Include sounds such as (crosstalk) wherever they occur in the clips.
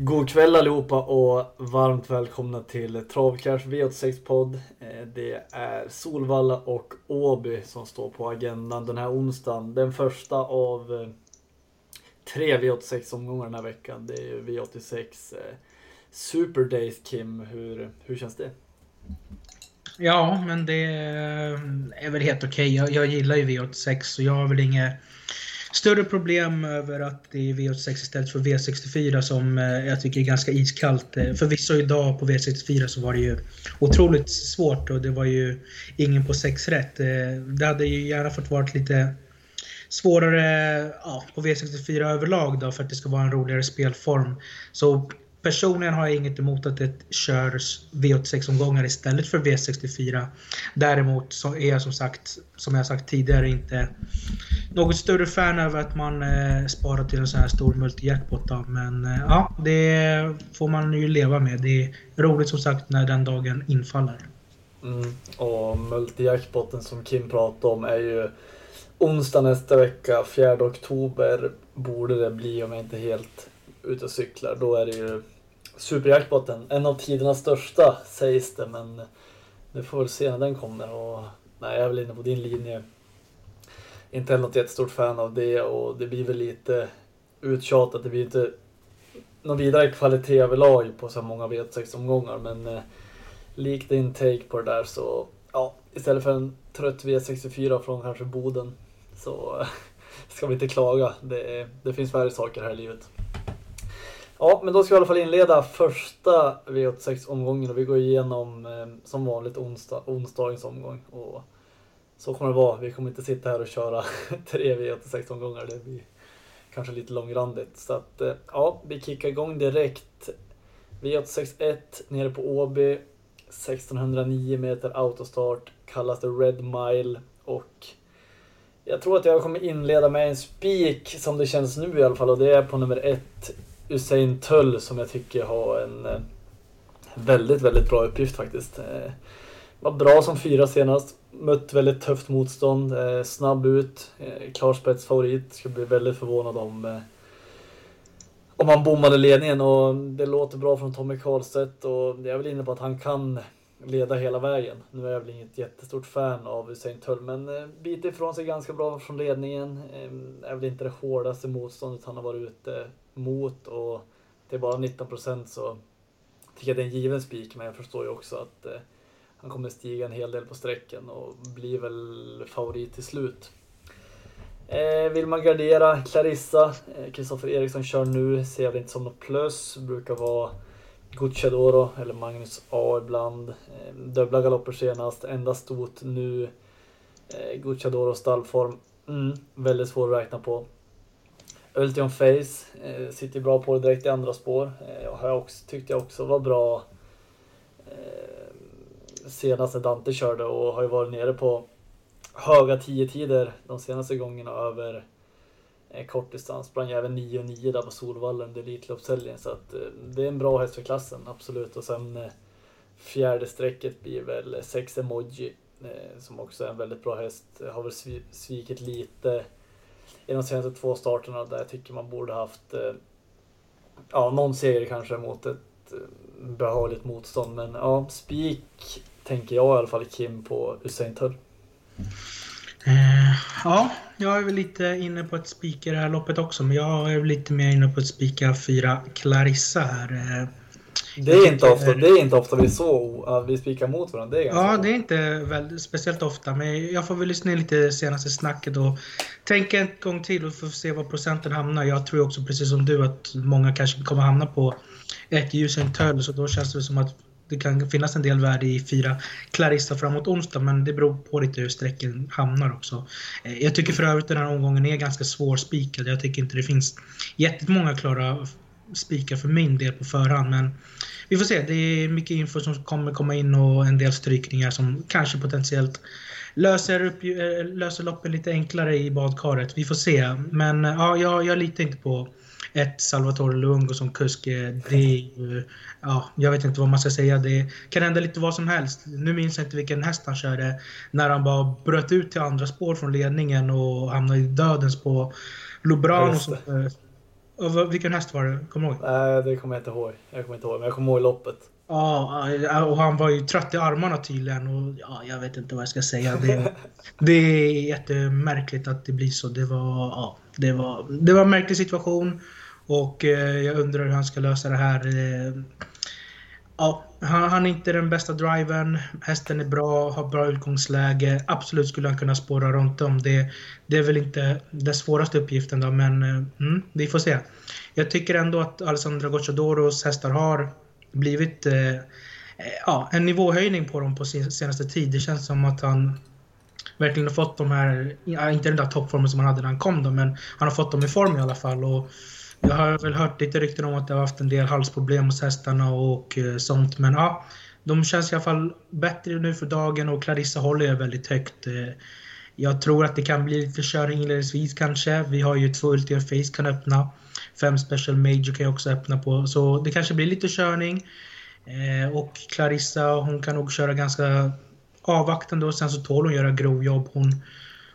God kväll allihopa och varmt välkomna till Travcash V86-podd. Eh, det är Solvalla och Åby som står på agendan den här onsdagen. Den första av eh, tre V86-omgångar den här veckan. Det är V86 eh, Super Days Kim. Hur, hur känns det? Ja, men det är väl helt okej. Okay. Jag, jag, gillar ju V86 så jag har väl inget större problem över att det är V86 istället för V64 som eh, jag tycker är ganska iskallt. Eh, Förvisso idag på V64 så var det ju otroligt svårt och det var ju ingen på 6 rätt. Eh, det hade ju gärna fått varit lite svårare ja, på V64 överlag då för att det ska vara en roligare spelform. Så Personligen har jag inget emot att det körs V86-omgångar istället för V64. Däremot så är jag som sagt, som jag sagt tidigare, inte något större fan över att man eh, sparar till en sån här stor multijackpot. Men eh, ja, det får man ju leva med. Det är roligt som sagt när den dagen infaller. Mm, och multijackpoten som Kim pratade om är ju onsdag nästa vecka, 4 oktober borde det bli om jag inte helt ute och cyklar. Då är det ju superjackpotten. En av tidernas största sägs det, men det får väl se när den kommer. Och, nej, jag är väl inne på din linje. Inte heller något jättestort fan av det och det blir väl lite uttjatat. Det blir inte någon vidare kvalitet överlag på så många V6-omgångar. Men eh, likt din take på det där så ja, istället för en trött V64 från kanske Boden så (laughs) ska vi inte klaga. Det, det finns värre saker här i livet. Ja, men då ska vi i alla fall inleda första V86-omgången och vi går igenom eh, som vanligt onsdag, onsdagens omgång. Och så kommer det vara. Vi kommer inte sitta här och köra (laughs) tre V86-omgångar. Det blir kanske lite långrandigt. Så att eh, ja, vi kickar igång direkt. V86 1 nere på Åby. 1609 meter autostart. Kallas det Red Mile. Och jag tror att jag kommer inleda med en spik som det känns nu i alla fall och det är på nummer ett Usain Tull som jag tycker har en eh, väldigt, väldigt bra uppgift faktiskt. Eh, var bra som fyra senast, mött väldigt tufft motstånd, eh, snabb ut, klar spetsfavorit. Skulle bli väldigt förvånad om om han bommade ledningen och det låter bra från Tommy Karlstedt och jag är väl inne på att han kan leda hela vägen. Nu är jag väl inget jättestort fan av Usain Tull men biter ifrån sig ganska bra från ledningen. Ehm, är väl inte det hårdaste motståndet han har varit ute mot och det är bara 19 procent så tycker jag det är en given spik men jag förstår ju också att eh, han kommer stiga en hel del på sträckan och blir väl favorit till slut. Eh, vill man gardera Clarissa, Kristoffer eh, Eriksson kör nu, ser jag väl inte som något plus, brukar vara Gucciadoro eller Magnus A ibland. Eh, dubbla galopper senast, enda stot nu. Eh, Gucciadoro stallform, mm, väldigt svår att räkna på. Ultion Face eh, sitter bra på det direkt i andra spår. Eh, har jag också, tyckte jag också var bra eh, senast när Dante körde och har ju varit nere på höga 10-tider de senaste gångerna över eh, kortdistans. Sprang även 9-9 där på Solvalla under Elitloppshelgen så att eh, det är en bra häst för klassen, absolut. Och sen eh, fjärde strecket blir väl 6 Emoji eh, som också är en väldigt bra häst. Har väl svikit lite i de senaste två starterna där jag tycker man borde haft eh, ja, någon seger kanske mot ett eh, behörigt motstånd. Men ja, spik tänker jag i alla fall Kim på Usain Tull. Eh, ja, jag är väl lite inne på ett spik i det här loppet också, men jag är lite mer inne på ett spika fyra Clarissa här. Eh, det är, inte ofta, det är inte ofta vi så vi spikar mot varandra. Det är ja, det är inte väl, speciellt ofta. Men jag får väl lyssna lite senaste snacket och tänka en gång till och få se var procenten hamnar. Jag tror också precis som du att många kanske kommer hamna på ett ljus en töll. Så då känns det som att det kan finnas en del värde i fyra Clarissa framåt onsdag, men det beror på lite hur sträcken hamnar också. Eh, jag tycker för övrigt att den här omgången är ganska svårspikad. Jag tycker inte det finns jättemånga klara spika för min del på förhand. Men vi får se. Det är mycket info som kommer komma in och en del strykningar som kanske potentiellt löser, upp, eh, löser loppen lite enklare i badkaret. Vi får se. Men ja, jag, jag litar inte på ett Salvatore Luongo som kusk. Det är ja, jag vet inte vad man ska säga. Det kan hända lite vad som helst. Nu minns jag inte vilken häst han körde. När han bara bröt ut till andra spår från ledningen och hamnade i dödens på Lubrano. Som, Och vilken häst var det? Kommer du ihåg? Nej, det kommer jag inte ihåg. Jag kommer inte ihåg, men jag kommer ihåg loppet. Ja, och han var ju trött i armarna tydligen. Och ja, jag vet inte vad jag ska säga. Det, det är jättemärkligt att det blir så. Det var, ja, det var, det var en märklig situation. Och eh, jag undrar hur han ska lösa det här. Ja, han, han är inte den bästa driven. Hästen är bra, har bra utgångsläge. Absolut skulle han kunna spåra runt om. Det, det är väl inte den svåraste uppgiften då, men eh, mm, vi får se. Jag tycker ändå att Alessandra Gocciadoros hästar har blivit eh, eh, ja, en nivåhöjning på dem på senaste tid. Det känns som att han verkligen har fått de här, inte den där toppformen som han hade när han kom då, men han har fått dem i form i alla fall. Och jag har väl hört lite rykten om att det har haft en del halsproblem hos hästarna och eh, sånt, men ja, de känns i alla fall bättre nu för dagen och Clarissa håller jag väldigt högt. Eh, jag tror att det kan bli lite körning inledningsvis kanske. Vi har ju två Ultima Face kan öppna. Fem Special Major kan jag också öppna på. Så det kanske blir lite körning. Eh, och Clarissa, hon kan nog köra ganska avvaktande och sen så tål hon göra grovjobb. Hon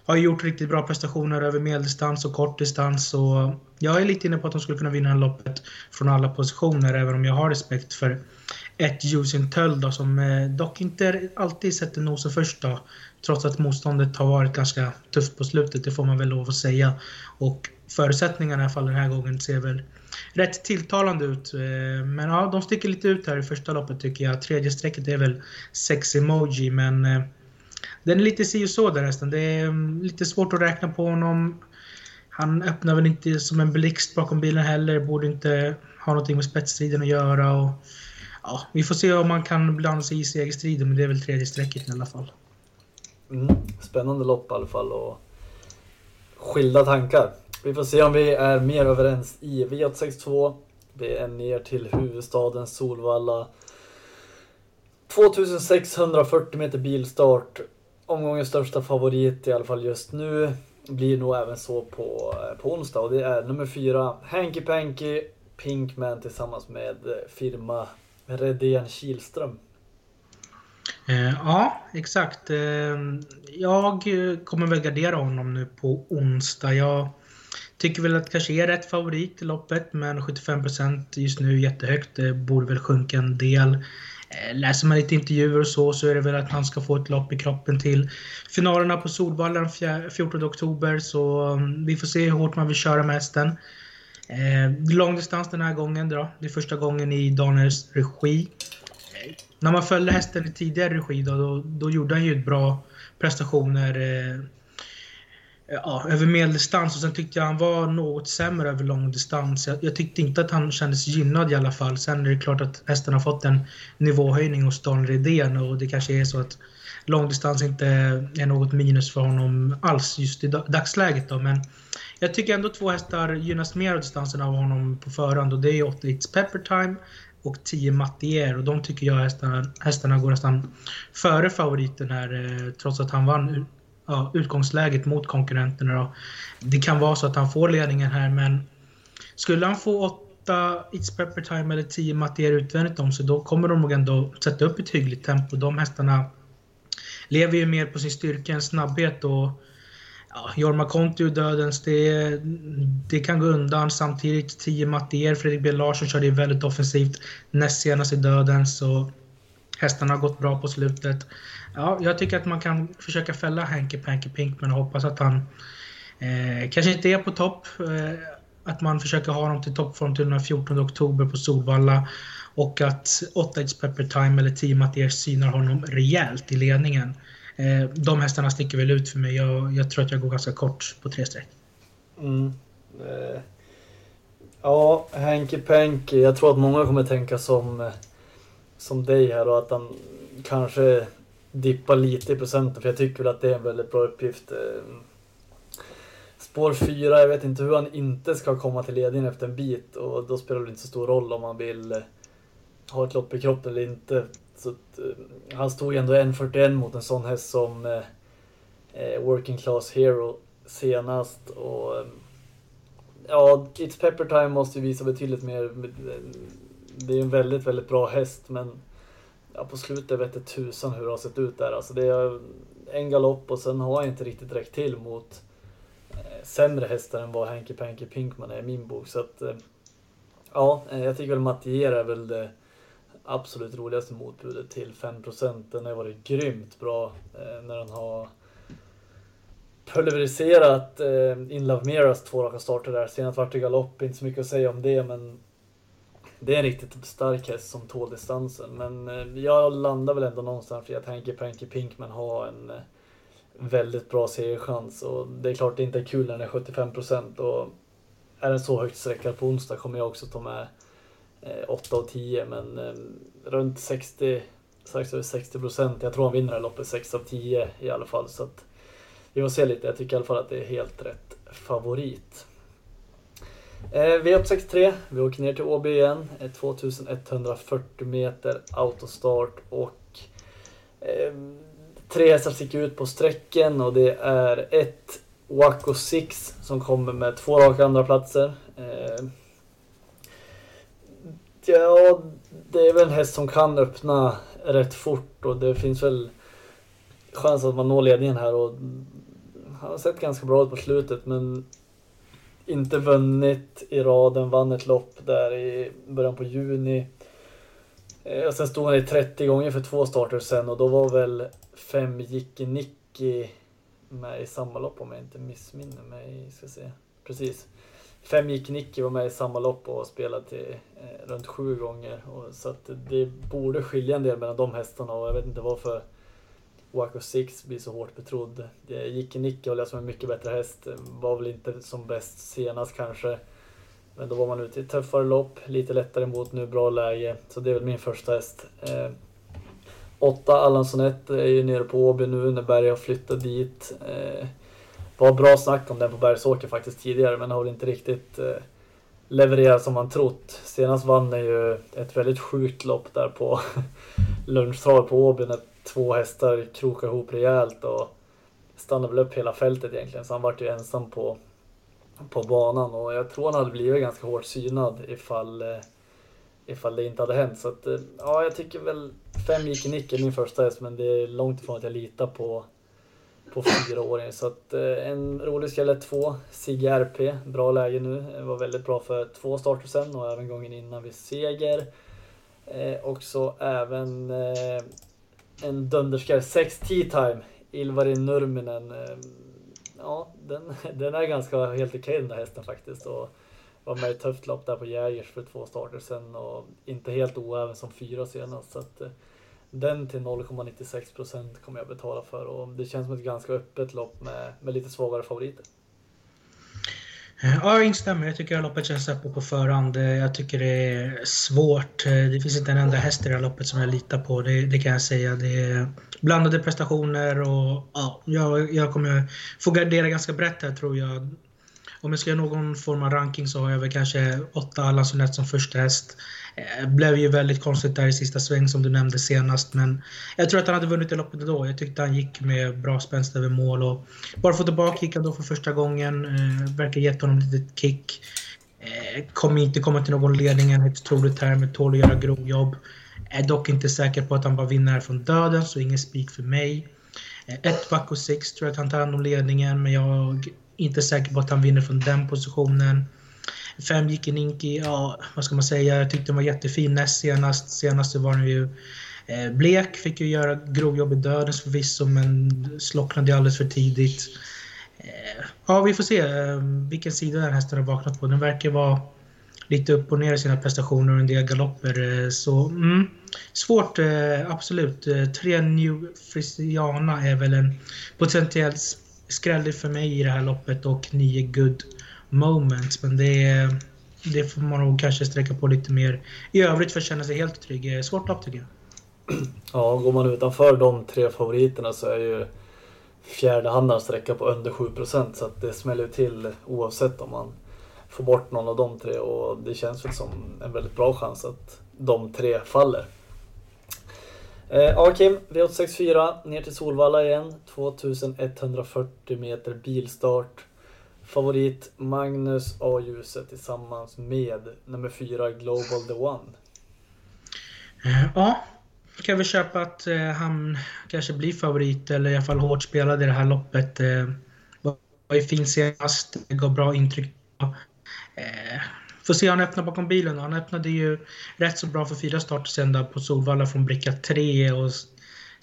har gjort riktigt bra prestationer över medeldistans och kortdistans. Och jag är lite inne på att de skulle kunna vinna loppet från alla positioner, även om jag har respekt för ett Jusin Töll då, som eh, dock inte alltid sätter nosen först. Då, trots att motståndet har varit ganska tufft på slutet, det får man väl lov att säga. Och förutsättningarna i alla fall den här gången ser väl rätt tilltalande ut. Eh, men ja, de sticker lite ut här i första loppet tycker jag. Tredje strecket är väl sex emoji, men eh, den är lite si och så där resten. Det är mm, lite svårt att räkna på honom. Han öppnar väl inte som en blixt bakom bilen heller. Borde inte ha någonting med spetsstriden att göra. Och, ja, vi får se om man kan blanda sig i segerstriden, men det är väl tredje strecket i alla fall. Mm, spännande lopp i alla fall och skilda tankar. Vi får se om vi är mer överens i V862. Vi är ner till huvudstaden Solvalla. 2640 meter bilstart. Omgångens största favorit i alla fall just nu. Blir nog även så på, eh, på onsdag och det är nummer fyra Hanky Panky Pinkman tillsammans med eh, firma Redén Kilström. Eh, ja, exakt. Eh, jag eh, kommer väl gardera honom nu på onsdag. Jag tycker väl att kanske är rätt favorit i loppet, men 75% just nu jättehögt. Det borde väl sjunka en del. Eh, läser man lite intervjuer och så, så är det väl att han ska få ett lopp i kroppen till finalerna på Solvalla den 14 oktober. Så mm, vi får se hur hårt man vill köra med hästen. Eh, långdistans den här gången då. Det är första gången i Daniels regi. Eh, när man följde hästen i tidigare regi då, då, då gjorde han ju bra prestationer. Eh, Eh, ja, över medeldistans och sen tyckte jag han var något sämre över långdistans. Jag, jag tyckte inte att han kändes gynnad i alla fall. Sen är det klart att hästen har fått en nivåhöjning hos Daniel Redén och det kanske är så att långdistans inte är något minus för honom alls just i dagsläget då. Men jag tycker ändå två hästar gynnas mer av distansen av honom på förhand och det är 8 It's Pepper Time och 10 Mattier och de tycker jag hästarna, hästarna går nästan före favoriten här eh, trots att han vann ja, utgångsläget mot konkurrenterna. Då. Det kan vara så att han får ledningen här, men skulle han få åtta It's Pepper Time eller 10 Mattier utvändigt om sig, då kommer de nog ändå sätta upp ett hyggligt tempo. De hästarna lever ju mer på sin styrka än snabbhet och ja, Jorma Kontio dödens, det, det kan gå undan. Samtidigt 10 Mattier, Fredrik B Larsson körde ju väldigt offensivt näst senast i dödens. Och, hästarna har gått bra på slutet. Ja, jag tycker att man kan försöka fälla Hanky Panky Pinkman och hoppas att han eh, kanske inte är på topp. Eh, att man försöker ha honom till toppform till den 14 oktober på Solvalla. Och att 8 It's Pepper Time eller 10 Mattias synar honom rejält i ledningen. Eh, de hästarna sticker väl ut för mig. Jag, jag tror att jag går ganska kort på tre streck. Mm. Eh, ja, Hanky Panky. Jag tror att många kommer tänka som, eh, som dig här och att han kanske dippar lite i procenten för jag tycker väl att det är en väldigt bra uppgift. Eh, spår 4, jag vet inte hur han inte ska komma till ledningen efter en bit och då spelar det inte så stor roll om han vill eh, ha ett lopp i kroppen eller inte. Så att, eh, han stod ju ändå 1.41 mot en sån häst som eh, Working Class Hero senast. Och, ja, It's Pepper Time måste ju visa betydligt mer. Det är en väldigt, väldigt bra häst men ja, på slutet vet jag tusan hur det har sett ut där. Alltså det är en galopp och sen har jag inte riktigt räckt till mot eh, sämre hästar än vad Hanky Panky Pinkman är i min bok. Så att, eh, ja, eh, jag tycker väl Mattier är väl det absolut roligaste motbudet till 5%. Den har varit grymt bra eh, när den har pulveriserat eh, In Love Miras två raka starter där. Senast vart det galopp, inte så mycket att säga om det men det är en riktigt stark häst som tål distansen. Men eh, jag landar väl ändå någonstans för jag tänker Panky Pinkman har en eh, väldigt bra segerchans. Och det är klart det inte är kul när den är 75 procent. Och är den så högt sträckad på onsdag kommer jag också ta med eh, 8 och 10. Men runt 60, strax över 60 procent. Jag tror han vinner det här loppet 6 av 10 i alla fall. Så att, vi får se lite. Jag tycker i alla fall att det är helt rätt favorit. Eh, V863, vi åker ner till Åby igen. Eh, 2140 meter autostart och eh, tre hästar sticker ut på sträcken och det är ett Waco 6 som kommer med två raka andra platser. Eh, ja, det är väl en häst som kan öppna rätt fort och det finns väl chans att man når ledningen här och han har sett ganska bra ut på slutet men inte vunnit i raden, vann ett lopp där i början på juni. Eh, och sen stod han i 30 gånger för två starter sen och då var väl fem Jicke Nicky med i samma lopp om jag inte missminner mig. Ska se. Precis. Fem Jicke Nicky var med i samma lopp och spelade till eh, runt sju gånger. Och, så att det borde skilja en del mellan de hästarna och jag vet inte varför Waco 6 blir så hårt betrodd. Jicke Nicke och som en mycket bättre häst. Var väl inte som bäst senast kanske. Men då var man ute i tuffare lopp, lite lättare mot nu, bra läge. Så det är väl min första häst. Eh, åtta Allanssonet är ju nere på Åby nu när Berg har flyttat dit. Eh, var bra snack om den på Bergsåker faktiskt tidigare men har väl inte riktigt eh, levererat som man trott. Senast vann den ju ett väldigt sjukt lopp där på (laughs) lunchtrav på Åby när två hästar krokade ihop rejält och stannade väl upp hela fältet egentligen. Så han vart ju ensam på, på banan och jag tror han hade blivit ganska hårt synad ifall, eh, ifall det inte hade hänt. Så att, eh, ja, jag tycker väl fem gick i nick min första häst men det är långt ifrån att jag litar på på fyraåringen. Så att eh, en rolig skräll två, Sigge RP, bra läge nu. Var väldigt bra för två starter sen och även gången innan vid seger. Eh, och så även eh, en dunderskär, 6 tea time, Ilvari Nurminen. Ehm, ja, den, (laughs) den är ganska helt okej okay, den där hästen faktiskt. Och var med i ett tufft lopp där på Jägers för två starter sen och inte helt oäven som fyra senast. Så att, eh, den till 0,96 procent kommer jag betala för och det känns som ett ganska öppet lopp med, med lite svagare favoriter. Ja, jag instämmer. Jag tycker att loppet känns öppet på förhand. Jag tycker det är svårt. Det finns inte en enda häst i det här loppet som jag litar på. Det, det kan jag säga. Det är blandade prestationer och ja, jag, jag kommer få gardera ganska brett här tror jag. Om jag ska göra någon form av ranking så har jag väl kanske åtta Allan Sonett som första häst. Eh, blev ju väldigt konstigt där i sista sväng som du nämnde senast. Men jag tror att han hade vunnit det loppet ändå. Jag tyckte han gick med bra spänst över mål. Och bara få tillbaka gick han då för första gången. Eh, verkar gett honom lite kick. Eh, kommer inte komma till någon ledning en högst troligt här, men tål att göra grovjobb. Är dock inte säker på att han bara vinner från döden, så ingen spik för mig. Eh, ett back och sex tror jag att han tar hand om ledningen, men jag är inte säker på att han vinner från den positionen. Fem gick in Inki, ja vad ska man säga, jag tyckte den var jättefin näst senast. Senast så var den ju eh, blek, fick ju göra grovjobb i dödens förvisso men slocknade alldeles för tidigt. Eh, ja, vi får se eh, vilken sida den hästen har vaknat på. Den verkar vara lite upp och ner i sina prestationer och en del galopper. Eh, så mm, svårt, eh, absolut. Eh, tre New Frisiana är väl en potentiell skräll för mig i det här loppet och nio Good moments. Men det, det får man nog kanske sträcka på lite mer i övrigt för att känna sig helt trygg. Eh, svårt lopp tycker jag. Ja, går man utanför de tre favoriterna så är ju fjärdehandaren sträcka på under 7 så att det smäller till oavsett om man får bort någon av de tre och det känns väl som en väldigt bra chans att de tre faller. Eh, Kim, V864 ner till Solvalla igen. 2140 meter bilstart. Favorit Magnus A. Ljuset tillsammans med nummer fyra Global The One. Eh, ja, kan vi köpa att eh, han kanske blir favorit eller i alla fall hårt spelad i det här loppet. Eh, Var ju fin senast, gav bra intryck. Får se hur han öppnar bakom bilen. Han öppnade ju rätt så bra för fyra starter sen på Solvalla från bricka 3 och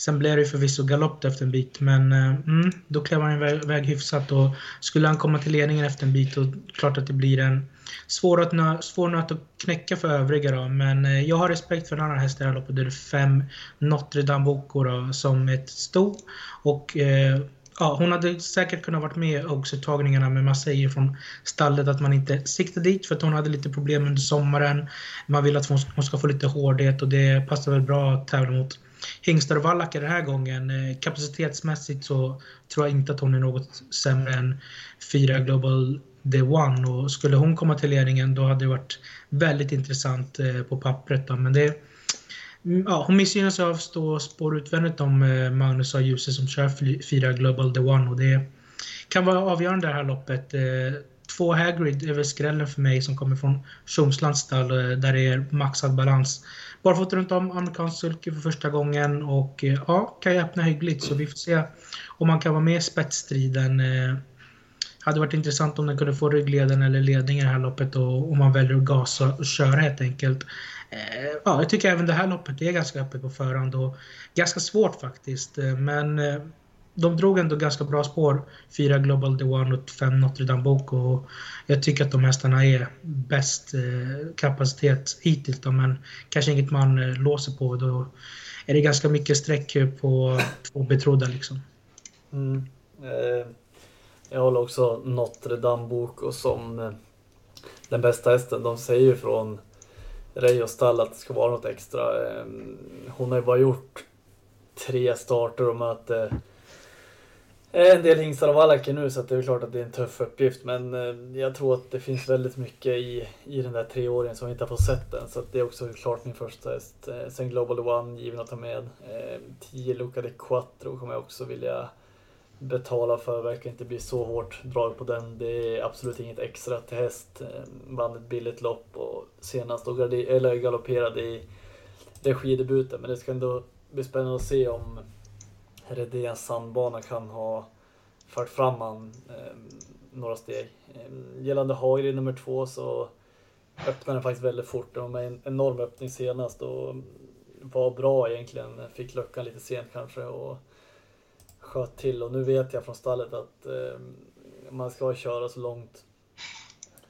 sen blev det förvisso galopp efter en bit men eh, mm, då klev han iväg, hyfsat och skulle han komma till ledningen efter en bit då klart att det blir en svår, att nö, svår nöt att knäcka för övriga då. Men eh, jag har respekt för en annan häst i det här loppet. Det är fem Notre Dame Boko då, som ett sto. Och eh, ja, hon hade säkert kunnat varit med också i tagningarna men man säger från stallet att man inte siktar dit för att hon hade lite problem under sommaren. Man vill att hon ska få lite hårdhet och det passar väl bra att tävla mot hingstar och vallackar den här gången. Eh, kapacitetsmässigt så tror jag inte att hon är något sämre än fyra Global The One och skulle hon komma till ledningen då hade det varit väldigt intressant eh, på pappret. Då. Men det, mm, ja, hon missgynnas av att stå spår utvändigt om eh, Magnus har ljuset som kör fyra Global The One och det kan vara avgörande det här loppet. Två Hagrid är väl skrällen för mig som kommer från Tjomslands stall eh, där det är maxad balans. Barfota runt om, amerikansk sulky för första gången och eh, ja, kan ju öppna hyggligt så vi får se om man kan vara med i spetsstriden eh, hade varit intressant om den kunde få ryggleden eller ledning i det här loppet och om man väljer att gasa och köra helt enkelt. Ja, jag tycker även det här loppet är ganska öppet på förhand och ganska svårt faktiskt. Men de drog ändå ganska bra spår. Fyra Global The One och fem Notre Dame Boko. Och jag tycker att de hästarna är bäst eh, kapacitet hittills. Då, men kanske inget man eh, låser på. Då är det ganska mycket streck på två betrodda liksom. Mm. Eh, jag håller också Notre Dame Boko som eh, den bästa hästen. De säger ju från Rej och stall att det ska vara något extra. Ehm, hon har ju bara gjort tre starter och möter Eh, en del hingstar och valacker nu så det är klart att det är en tuff uppgift men eh, jag tror att det finns väldigt mycket i, i den där treåringen som vi inte har fått sett än så det är också klart min första häst. Eh, sen Global One given att ta med. 10 Luca de Quattro kommer jag också vilja betala för verkar inte bli så hårt drag på den. Det är absolut inget extra till häst. Vann ett billigt lopp och senast då eller galopperade i regidebuten. Men det ska ändå bli spännande att se om Redéns sandbana kan ha fört fram han eh, några steg. Eh, gällande Hagrid nummer två så öppnade den faktiskt väldigt fort. Den var med en enorm öppning senast och var bra egentligen. Fick luckan lite sent kanske. Och sköt till och nu vet jag från stallet att eh, man ska köra så långt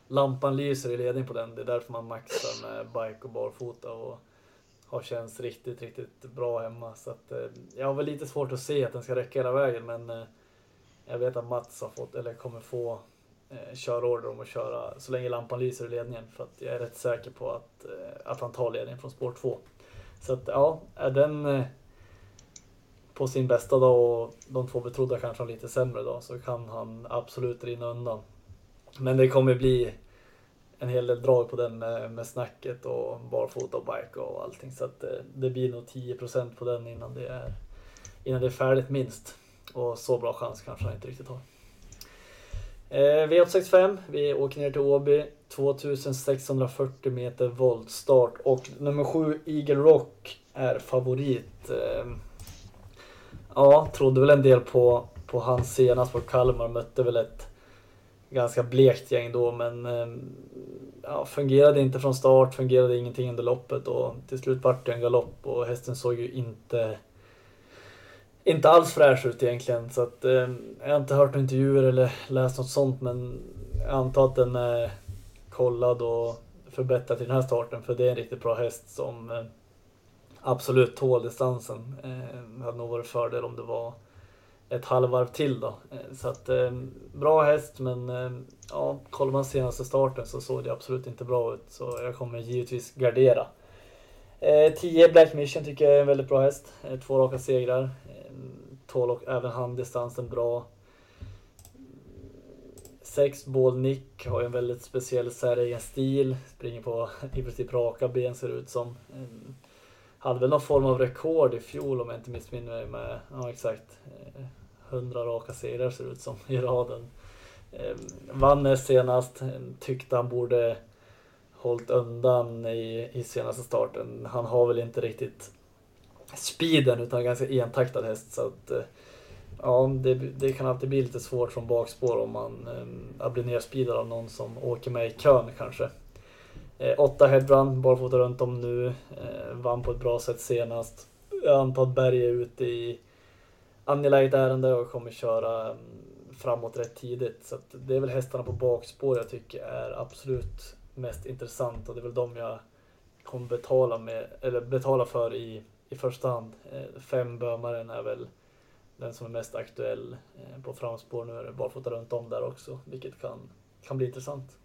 lampan lyser i ledning på den. Det är därför man maxar med bike och barfota och har känts riktigt, riktigt bra hemma. Så att, eh, jag har väl lite svårt att se att den ska räcka hela vägen men eh, jag vet att Mats har fått, eller kommer få eh, körorder om att köra så länge lampan lyser i ledningen för att jag är rätt säker på att, eh, att han tar ledningen från spår 2. Så att ja, är den på sin bästa dag och de två betrodda kanske har lite sämre dag så kan han absolut rinna undan. Men det kommer bli en hel del drag på den eh, med, snacket och barfota och bike och allting så att eh, det, blir nog 10% på den innan det är innan det är färdigt minst. Och så bra chans kanske han inte riktigt har. Eh, V865, vi åker ner till Åby. 2640 meter voltstart och nummer 7 Eagle Rock är favorit. Ja, trodde väl en del på, på hans senast på Kalmar. Mötte väl ett ganska blekt gäng då men eh, ja, fungerade inte från start, fungerade ingenting under loppet och till slut vart det en galopp och hästen såg ju inte inte alls fräsch ut egentligen så att eh, jag har inte hört några intervjuer eller läst något sånt men jag antar att den är kollad och förbättrad till den här starten för det är en riktigt bra häst som eh, absolut tål distansen. Eh, hade nog varit fördel om det var ett halvvarv till då. Eh, så att eh, bra häst men eh, ja, kollar man senaste starten så såg det absolut inte bra ut. Så jag kommer givetvis gardera. 10 eh, Black Mission tycker jag är en väldigt bra häst. Eh, två raka segrar. Eh, tål och även han distansen bra. 6 Ball Nick har ju en väldigt speciell säregen stil. Springer på (laughs) i princip raka ben ser det ut som hade väl någon form av rekord i fjol om jag inte missminner mig med, ja exakt, 100 raka segrar ser det ut som i raden. Ehm, vann näst senast, tyckte han borde hållit undan i, i senaste starten. Han har väl inte riktigt speeden utan ganska entaktad häst så att eh, ja, det, det kan alltid bli lite svårt från bakspår om man eh, blir nerspeedad av någon som åker med i kön kanske. Eh, åtta headrun, barfota runt om nu. Eh, vann på ett bra sätt senast. Jag antar att Berg är ute i angeläget ärende och kommer köra mm, framåt rätt tidigt. Så det är väl hästarna på bakspår jag tycker är absolut mest intressant och det är väl de jag kommer betala, med, eller betala för i, i första hand. Eh, fem Bömaren är väl den som är mest aktuell eh, på framspår. Nu är det barfota runt om där också, vilket kan, kan bli intressant.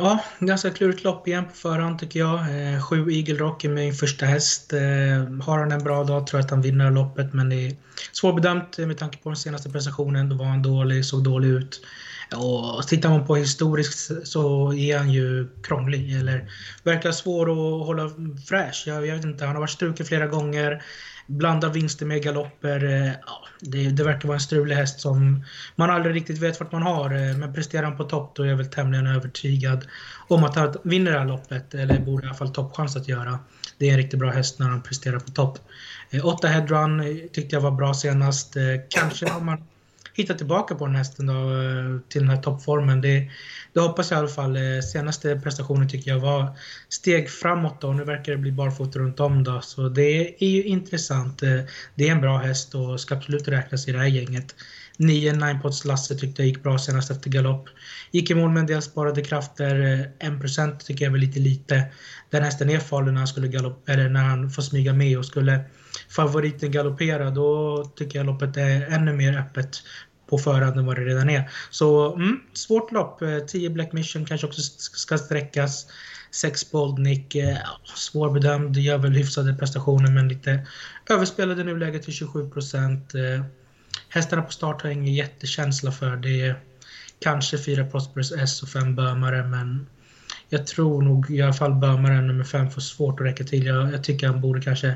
Ja, ganska klurigt lopp igen på förhand tycker jag. Eh, sju Eagle Rock är min första häst. Eh, har han en bra dag tror jag att han vinner loppet men det är svårbedömt eh, med tanke på den senaste prestationen. Då var han dålig, såg dålig ut. Och tittar man på historiskt så är han ju krånglig eller verkar svår att hålla fräsch. Jag, jag vet inte, han har varit struken flera gånger blanda vinster med galopper. Eh, ja, det, det, verkar vara en strulig häst som man aldrig riktigt vet vart man har. Eh, men presterar han på topp då är jag väl tämligen övertygad om att han vinner det här loppet. Eller borde i alla fall toppchans att göra. Det är en riktigt bra häst när han presterar på topp. Eh, åtta headrun eh, tyckte jag var bra senast. Kanske har man Hitta tillbaka på den hästen då, eh, till den här toppformen. Det, det hoppas jag i alla fall. Eh, senaste prestationen tycker jag var steg framåt då. Nu verkar det bli barfota runt om då. Så det är ju intressant. Eh, det är en bra häst och ska absolut räknas i det här gänget. 9 Ninepots Lasse tyckte jag gick bra senast efter galopp. Gick i mål med en del sparade krafter. 1% tycker jag är väl lite lite. Den hästen är farlig när han, skulle galopp, eller när han får smyga med och skulle favoriten galoppera då tycker jag loppet är ännu mer öppet på förhand än vad det redan är. Så mm, svårt lopp. Eh, 10 Black Mission kanske också ska sträckas. 6 Boldnick, eh, svårbedömd, gör väl hyfsade prestationer men lite överspelade nuläget till 27 procent. Eh, hästarna på start har jag ingen jättekänsla för. Det är kanske 4 Prosperous S och 5 Bömare men jag tror nog i alla fall Bömare nummer 5 får svårt att räcka till. Jag, jag tycker han borde kanske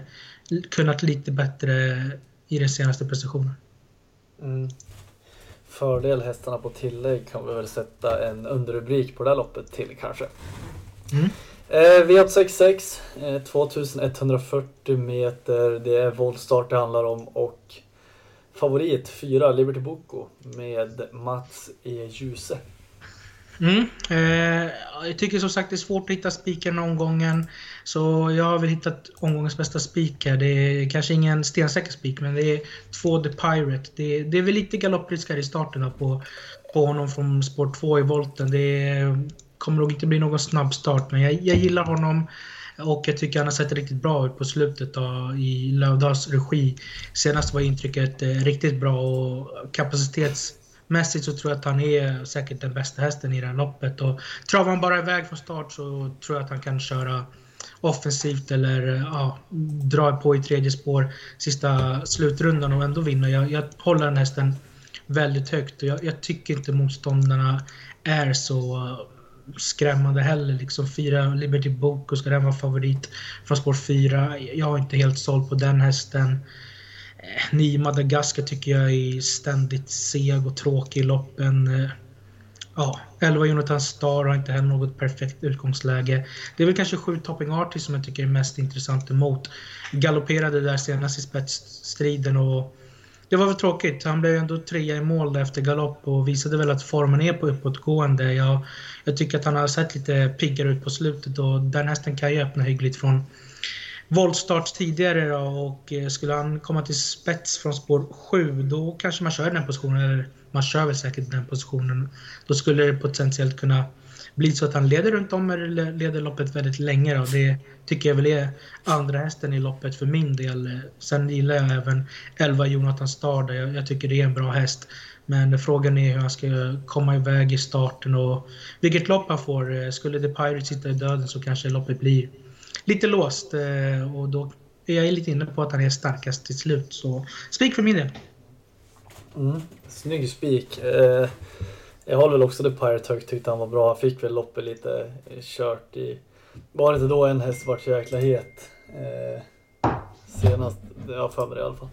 kunnat lite bättre i den senaste prestationen. Mm fördel hästarna på tillägg kan vi väl sätta en underrubrik på det här loppet till kanske. Mm. Eh, V866, eh, 2140 meter. Det är voltstart det handlar om och favorit 4 Liberty Boko med Mats E. Djuse. Mm. Eh, jag tycker som sagt det är svårt att hitta spiken omgången. Så jag har väl hittat omgångens bästa spik här. Det är kanske ingen stensäker spik, men det är två The Pirate. Det är, det är väl lite galopprisk här i starten på, på honom från spår 2 i volten. Det är, kommer nog inte bli någon snabb start, men jag, jag gillar honom. Och jag tycker han har sett riktigt bra ut på slutet då, i Lövdahls regi. Senast var intrycket eh, riktigt bra och kapacitets Mässigt så tror jag att han är säkert den bästa hästen i det här loppet. Och travar han bara iväg från start så tror jag att han kan köra offensivt eller ja, dra på i tredje spår sista slutrundan och ändå vinna. Jag, jag håller den hästen väldigt högt och jag, jag, tycker inte motståndarna är så skrämmande heller. Liksom fyra Liberty Boko, ska den vara favorit från spår fyra? Jag är inte helt såld på den hästen. Eh, Ny Madagaskar tycker jag är ständigt seg och tråkig i loppen. Eh, ja, 11 Jonathan Star har inte heller något perfekt utgångsläge. Det är väl kanske 7 Topping Artist som jag tycker är mest intressant emot. Galopperade där senast i spetsstriden och det var väl tråkigt. Han blev ändå trea i mål efter galopp och visade väl att formen är på uppåtgående. Jag, jag tycker att han har sett lite piggare ut på slutet och den hästen kan ju öppna hyggligt från voltstart tidigare då, och eh, skulle han komma till spets från spår 7 då kanske man kör den positionen, eller man kör väl säkert den positionen. Då skulle det potentiellt kunna bli så att han leder runt om eller leder loppet väldigt länge. Då. Det tycker jag väl är andra hästen i loppet för min del. Sen gillar jag även 11 Jonathan Stard. Jag, jag tycker det är en bra häst. Men frågan är hur han ska komma iväg i starten och vilket lopp han får. Eh, skulle The Pirate sitta i döden så kanske loppet blir lite låst eh, och då är jag lite inne på att han är starkast till slut. Så spik för min del. Mm, snygg spik. Eh, jag håller väl också The Pirate högt, tyckte han var bra. Han fick väl loppet lite eh, kört i... Var det inte då en häst vart så jäkla het? Eh, senast, jag har för mig det i alla fall.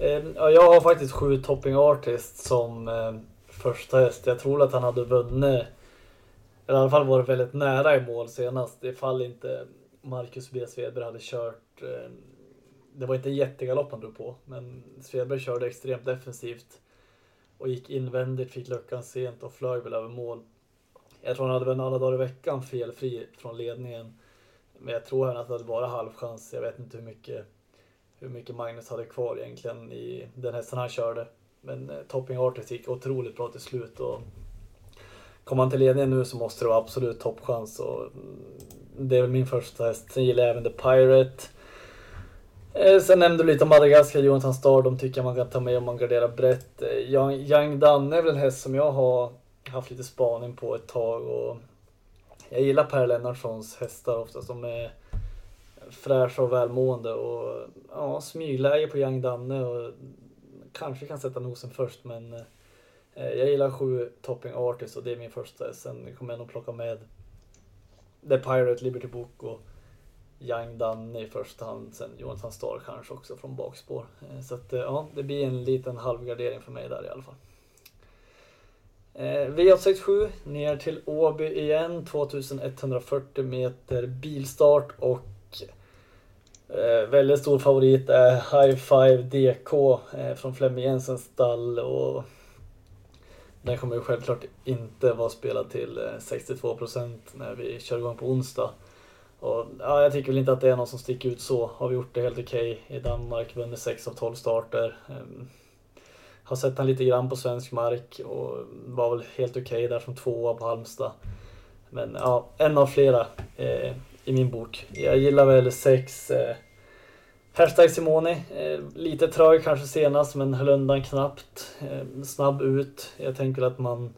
Eh, jag har faktiskt sju Topping Artist som eh, första häst. Jag tror att han hade vunnit, eller i alla fall varit väldigt nära i mål senast ifall inte Marcus B. Svedberg hade kört eh, det var inte jättegalopp han drog på, men Svedberg körde extremt defensivt och gick invändigt, fick luckan sent och flög väl över mål. Jag tror han hade väl alla dagar i veckan felfri från ledningen. Men jag tror även att det hade varit halvchans. Jag vet inte hur mycket, hur mycket Magnus hade kvar egentligen i den hästen han körde. Men eh, Topping Artist gick otroligt bra till slut. Och kommer han till ledningen nu så måste det vara absolut toppchans. Och mm, det är väl min första häst. Sen gillar jag även The Pirate. Eh, sen nämnde du lite om Madagaskar, Jonathan Starr. De tycker jag man kan ta med om man garderar brett. Eh, Young, Young Danne är väl en häst som jag har haft lite spaning på ett tag. Och jag gillar Per Lennartssons hästar ofta som är fräscha och välmående. Och ja, smygläge på Young Danne. Och kanske kan sätta nosen först men eh, jag gillar sju Topping Artist och det är min första. Sen kommer jag nog plocka med The Pirate, Liberty Book och Young Danne i första hand. Sen Jonathan Starr kanske också från bakspår. Eh, så att eh, ja, det blir en liten halvgardering för mig där i alla fall. Eh, V867 ner till Åby igen, 2140 meter bilstart och eh, väldigt stor favorit är High Five DK eh, från Flemming Jensens stall och den kommer ju självklart inte vara spelad till eh, 62% när vi kör igång på onsdag. Och, ja, jag tycker väl inte att det är någon som sticker ut så. Har vi gjort det helt okej okay i Danmark, vunnit 6 av 12 starter. Um, har sett han lite grann på svensk mark och var väl helt okej okay där som tvåa på Halmstad. Men ja, en av flera eh, i min bok. Jag gillar väl sex eh, Hashtag Simone, eh, lite trög kanske senast men höll undan knappt. Eh, snabb ut. Jag tänker att man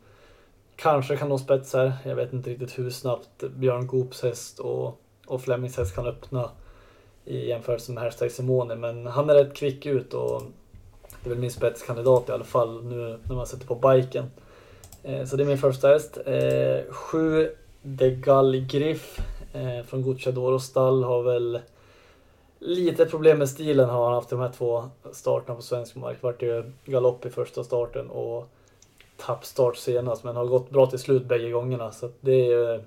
kanske kan nå spets här. Jag vet inte riktigt hur snabbt Björn Goops häst och, och Flemings häst kan öppna i jämförelse med Hashtag Simone. Men han är rätt kvick ut och det är väl min spetskandidat i alla fall nu när man sätter på biken. Eh, så det är min första häst. Eh, sju De Griff eh, från Gucciadoro stall har väl lite problem med stilen har han haft de här två starterna på svensk mark. Vart ju galopp i första starten och tappstart senast men har gått bra till slut bägge gångerna. Så det är ju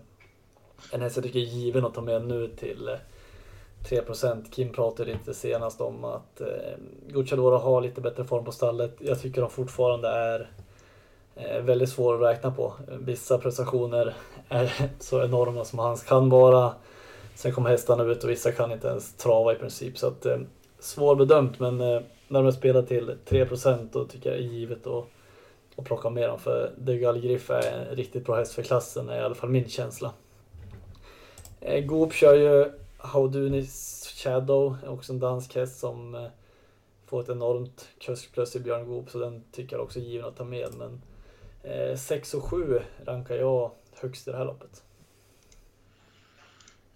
en häst jag tycker är given att ta med nu till eh, 3% Kim pratade lite senast om att eh, Gucciadora har lite bättre form på stallet. Jag tycker de fortfarande är eh, väldigt svåra att räkna på. Vissa prestationer är (laughs) så enorma som hans kan vara. Sen kommer hästarna ut och vissa kan inte ens trava i princip. Så att, eh, svårbedömt men eh, när de spelar till 3% då tycker jag är givet att, att plocka med dem. För Degal Gallgriff är en riktigt bra häst för klassen, är i alla fall min känsla. Eh, Goop kör ju Haudunis Shadow, också en dansk häst som eh, får ett enormt kuskplus i Björn Goop så den tycker jag också är given att ta med. Men eh, 6 och 7 rankar jag högst i det här loppet.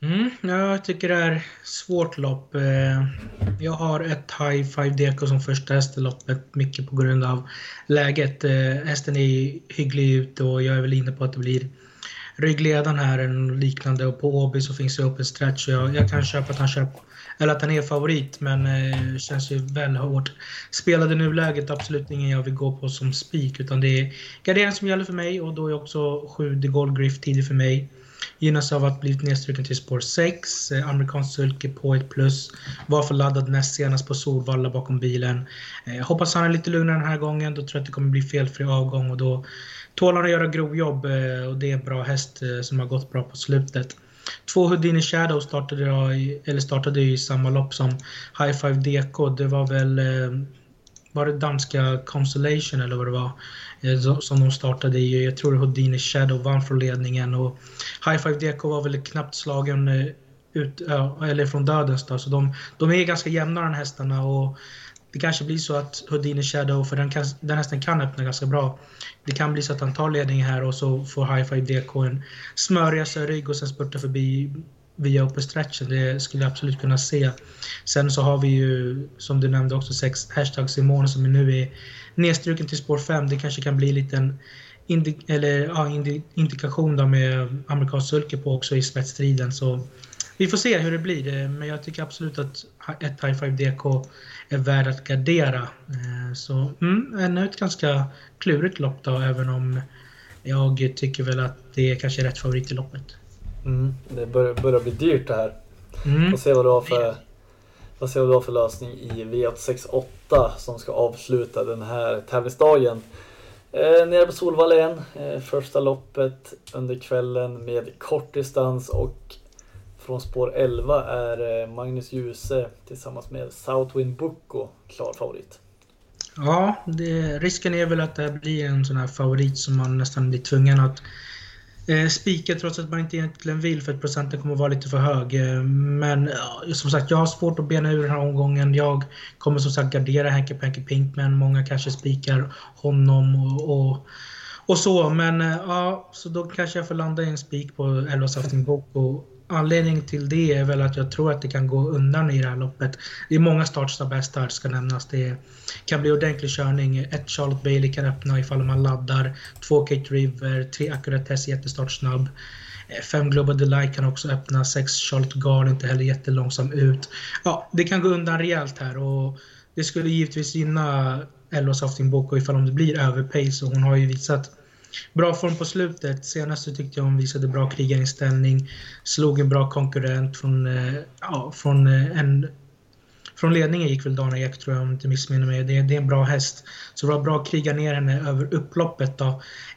Mm, jag tycker det är svårt lopp. Eh, jag har ett High Five Deco som första häst i loppet, mycket på grund av läget. Eh, hästen är hygglig ute och jag är väl inne på att det blir ryggledaren här eller liknande och på Åby så finns det öppen stretch. Jag, jag kan köpa att han köper eller att han är favorit men eh, känns ju väl hårt. Spelade nuläget absolut ingen jag vill gå på som spik utan det är gardering som gäller för mig och då är också 7 The Gold Griff tidig för mig. Gynnas av att blivit nedstruken till spår 6. Eh, amerikansk sulke på ett plus. Var för laddad näst senast på Solvalla bakom bilen. Eh, hoppas han är lite lugnare den här gången. Då tror jag att det kommer bli felfri avgång och då tål han att göra grovjobb eh, och det är en bra häst eh, som har gått bra på slutet. Två Houdini Shadow startade, i, eller startade i samma lopp som High Five DK. Det var väl eh, var det danska Constellation eller vad det var eh, som de startade i. Jag tror Houdini Shadow vann från ledningen och High Five DK var väl knappt slagen eh, ut, eller från dödens då. Så de, de är ganska jämna de hästarna och det kanske blir så att Houdini Shadow, för den, kan, den hästen kan öppna ganska bra. Det kan bli så att han tar ledningen här och så får High Five DK en smörja sig rygg och sen spurta förbi via uppe stretchen. Det skulle jag absolut kunna se. Sen så har vi ju, som du nämnde också, sex hashtags i mån som nu är nedstruken till spår 5. Det kanske kan bli en liten indi eller, ja, indi indikation då med amerikansk sulke på också i spetsstriden. Så vi får se hur det blir. Eh, men jag tycker absolut att ett High Five DK är värd att gardera. Eh, så mm, ännu ett ganska klurigt lopp då, även om jag tycker väl att det är kanske är rätt favorit i loppet. Mm, det börjar, börjar bli dyrt det här. Mm. Får se vad du har för, Vad ser du då för lösning i V868 som ska avsluta den här tävlingsdagen? Eh, nere på Solvalla igen, eh, första loppet under kvällen med kort distans och från spår 11 är eh, Magnus Djuse tillsammans med Southwind Bucco klar favorit. Ja, det, risken är väl att det blir en sån här favorit som man nästan blir tvungen att eh, spika trots att man inte egentligen vill för att procenten kommer att vara lite för hög. Eh, men ja, som sagt, jag har svårt att bena ur den här omgången. Jag kommer som sagt gardera Henke Panky Pink men många kanske spikar honom och, och, och så. Men eh, ja, så då kanske jag får landa i en spik på 11 Safting Boko anledning till det är väl att jag tror att det kan gå undan i det här loppet. Det är många startsnabba hästar ska nämnas. Det kan bli ordentlig körning. Ett Charlotte Bailey kan öppna ifall man laddar. Två Kate River, tre Accuratess jättestartsnabb. Fem Global Delight kan också öppna. Sex Charlotte Gard inte heller jättelångsam ut. Ja, det kan gå undan rejält här och det skulle givetvis gynna Ello Softing Boko ifall om det blir överpace och hon har ju visat bra form på slutet. Senast så tyckte jag hon visade bra krigarinställning. Slog en bra konkurrent från, eh, ja, från eh, en från ledningen gick väl Dana Ek tror jag om jag inte missminner mig. Det, det, är en bra häst. Så det var bra att kriga ner henne över upploppet då.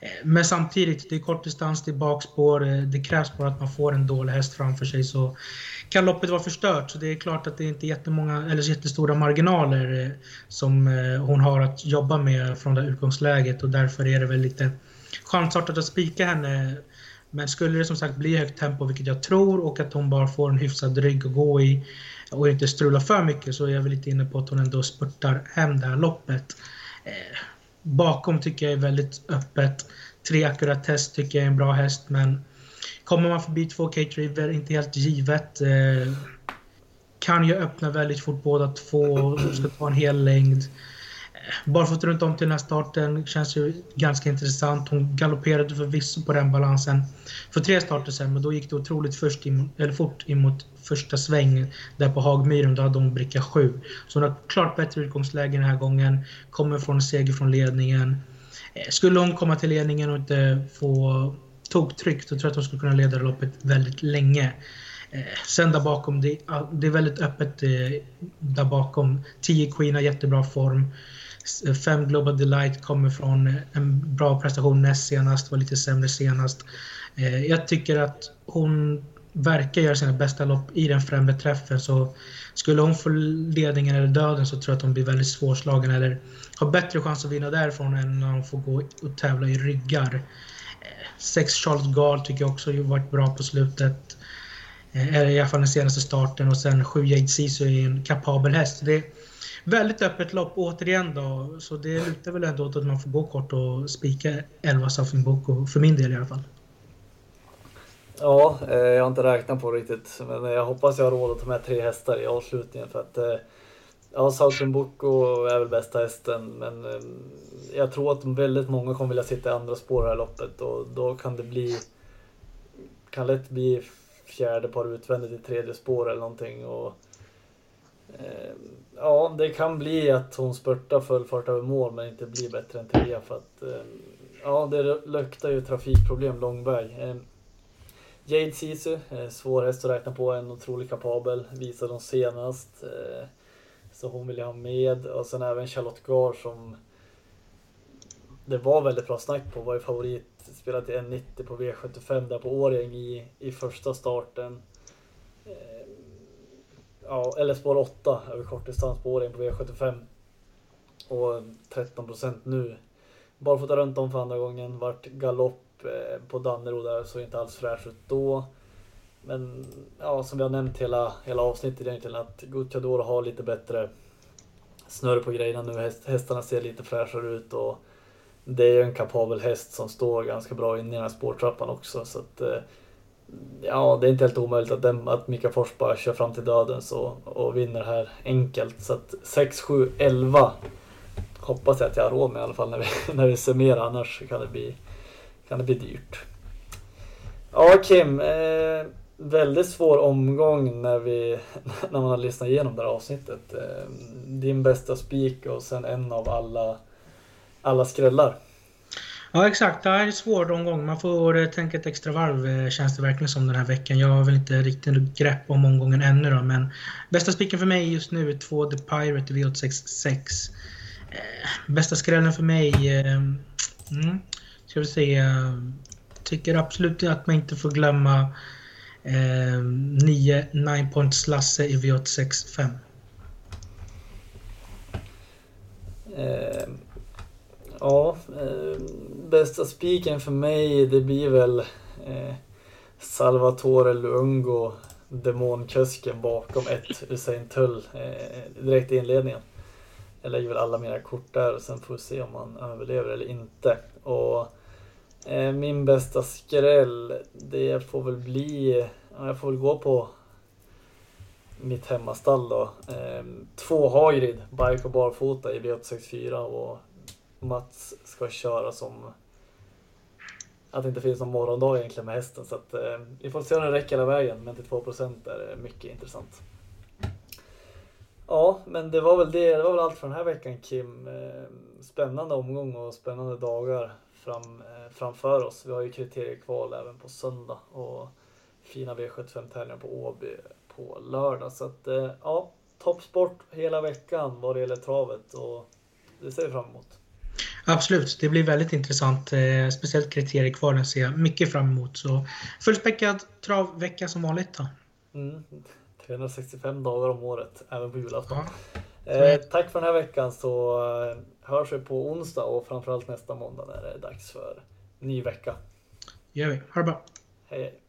Eh, men samtidigt, det är kort distans, det är bakspår. Det krävs bara att man får en dålig häst framför sig så kan loppet vara förstört. Så det är klart att det inte är jättemånga, eller jättestora marginaler som hon har att jobba med från det utgångsläget och därför är det väl lite chansartat att spika henne. Men skulle det som sagt bli högt tempo, vilket jag tror, och att hon bara får en hyfsad rygg att gå i och inte strula för mycket så är jag väl lite inne på att hon ändå spurtar hem det här loppet. Eh, bakom tycker jag är väldigt öppet. Tre akkurat test tycker jag är en bra häst, men kommer man förbi två Kate River, inte helt givet. Eh, kan ju öppna väldigt fort båda två, ska ta en hel längd. Barfota runt om till den här starten känns ju ganska intressant. Hon galopperade förvisso på den balansen för tre starter sen, men då gick det otroligt först in, eller fort emot första sväng där på Hagmyren. Då hade hon bricka 7. Så hon har klart bättre utgångsläge den här gången. Kommer från en seger från ledningen. Eh, skulle hon komma till ledningen och inte få toktryck. då tror jag att hon skulle kunna leda loppet väldigt länge. Eh, sen där bakom, det, är väldigt öppet eh, där bakom. 10 Queen har jättebra form. Eh, fem Global Delight kommer från eh, en bra prestation näst senast, var lite sämre senast. Eh, jag tycker att hon verkar göra sina bästa lopp i den främre träffen så skulle hon få ledningen eller döden så tror jag att hon blir väldigt svårslagen eller har bättre chans att vinna därifrån än när hon får gå och tävla i ryggar. Sex Charles Gard tycker jag också har varit bra på slutet. Eller I alla fall den senaste starten och sen sju Jade Sisu är en kapabel häst. Det, väldigt öppet lopp återigen då. Så det lutar väl ändå åt att man får gå kort och spika 11 Suffing Boko, för min del i alla fall. Ja, eh, jag har inte räknat på det riktigt. Men eh, jag hoppas jag har råd att ta med tre hästar i avslutningen. För att, eh, ja, Southern Boko är väl bästa hästen. Men eh, jag tror att väldigt många kommer vilja sitta i andra spår i det här loppet. Och då kan det bli... Kan lätt bli fjärde par utvändigt i tredje spår eller någonting. Och, Eh, ja, det kan bli att hon spurtar full fart över mål men inte blir bättre än trea för att eh, ja, det luktar ju trafikproblem långväg. Eh, Jade Sisu, svår häst att räkna på, en otroligt kapabel, visade hon senast. Så hon vill jag ha med och sen även Charlotte Gard som det var väldigt bra snack på, var ju favorit, spelade till 1,90 på V75 där på Årjäng i, i första starten ja, eller spår 8 över kortdistans på Årjäng på V75. Och eh, 13 procent nu. Barfota runt om för andra gången. Vart galopp eh, på Dannero där, såg inte alls fräsch ut då. Men ja, som vi har nämnt hela, hela avsnittet egentligen att Gucciador har lite bättre snurr på grejerna nu. hästarna ser lite fräschare ut och det är ju en kapabel häst som står ganska bra inne i den här spårtrappan också. Så att, eh, ja, det är inte helt omöjligt att, den, att Mika Fors bara kör fram till döden så, och vinner här enkelt. Så att 6, 7, 11 hoppas jag att jag har råd med i alla fall när vi, (laughs) när vi summerar. Annars kan det bli, kan det bli dyrt. Ja, Kim. Eh, väldigt svår omgång när, vi, (laughs) när man har lyssnat igenom det här avsnittet. Eh, din bästa spik och sen en av alla, alla skrällar. Ja exakt, det här är en svår omgång. Man får eh, tänka ett extra varv eh, känns det verkligen som den här veckan. Jag har väl inte riktigt grepp om omgången ännu då, men bästa spiken för mig just nu är 2 The Pirate V866. Eh, bästa skrällen för mig, eh, mm, ska vi se, tycker absolut att man inte får glömma eh, 9 9 Points Lasse i V865. Eh, ja, eh, bästa spiken för mig det blir väl eh, Salvatore Lungo, demonkusken bakom ett Usain Tull eh, direkt i inledningen. Jag lägger väl alla mina kort där och sen får vi se om han överlever eller inte. Och eh, min bästa skräll, det får väl bli, ja, jag får väl gå på mitt hemmastall då. Eh, två Hagrid, bike och barfota i V864 och Mats ska köra som att det inte finns någon morgondag egentligen med hästen. Så att, eh, vi får se om det räcker hela vägen, men till 2% är mycket intressant. Ja, men det var väl det. Det var väl allt för den här veckan Kim. Eh, spännande omgång och spännande dagar fram, eh, framför oss. Vi har ju kriteriekval även på söndag och fina V75-tävlingar på Åby på lördag. Så att eh, ja, toppsport hela veckan vad det gäller travet och det ser vi fram emot. Absolut, det blir väldigt intressant. Eh, speciellt kriteriekvalen ser jag mycket fram emot. Så fullspäckad travvecka som vanligt då. Mm, 365 dagar om året, även på julafton. Ja. Eh, tack för den här veckan så eh, hörs vi på onsdag och framförallt nästa måndag när det är dags för ny vecka. gör vi. Ha det bra. Hej.